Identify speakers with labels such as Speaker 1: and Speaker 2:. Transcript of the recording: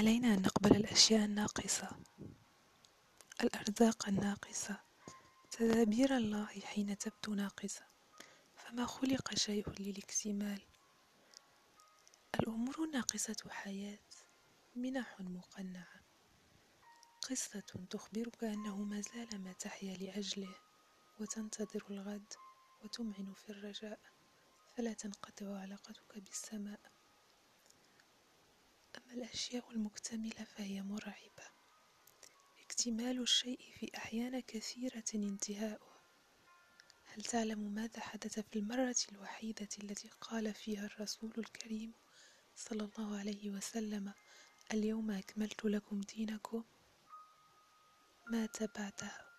Speaker 1: علينا أن نقبل الأشياء الناقصة. الأرزاق الناقصة. تدابير الله حين تبدو ناقصة. فما خلق شيء للاكتمال؟ الأمور الناقصة حياة. منح مقنعة. قصة تخبرك أنه ما زال ما تحيا لأجله وتنتظر الغد وتمعن في الرجاء. فلا تنقطع علاقتك بالسماء. أما الأشياء المكتملة فهي مرعبة. اكتمال الشيء في أحيان كثيرة انتهاؤه. هل تعلم ماذا حدث في المرة الوحيدة التي قال فيها الرسول الكريم صلى الله عليه وسلم اليوم أكملت لكم دينكم؟ مات بعدها.